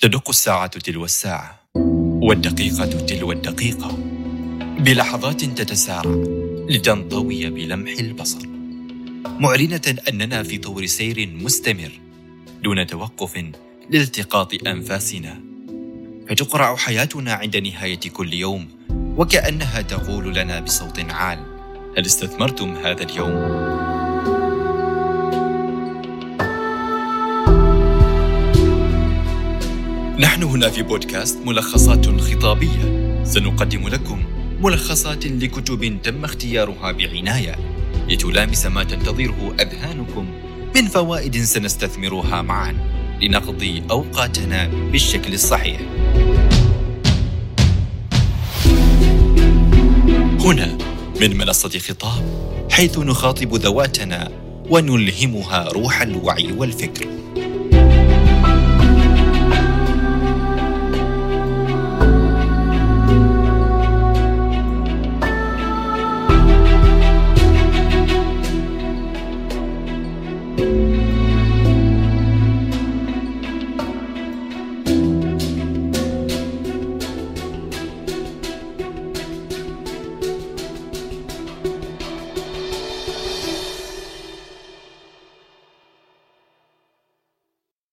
تدق الساعة تلو الساعة والدقيقة تلو الدقيقة. بلحظات تتسارع لتنطوي بلمح البصر. معلنة أننا في طور سير مستمر دون توقف لالتقاط أنفاسنا. فتقرع حياتنا عند نهاية كل يوم وكأنها تقول لنا بصوت عال هل استثمرتم هذا اليوم؟ نحن هنا في بودكاست ملخصات خطابية. سنقدم لكم ملخصات لكتب تم اختيارها بعناية. لتلامس ما تنتظره أذهانكم من فوائد سنستثمرها معا. لنقضي أوقاتنا بالشكل الصحيح. هنا من منصة خطاب حيث نخاطب ذواتنا ونلهمها روح الوعي والفكر.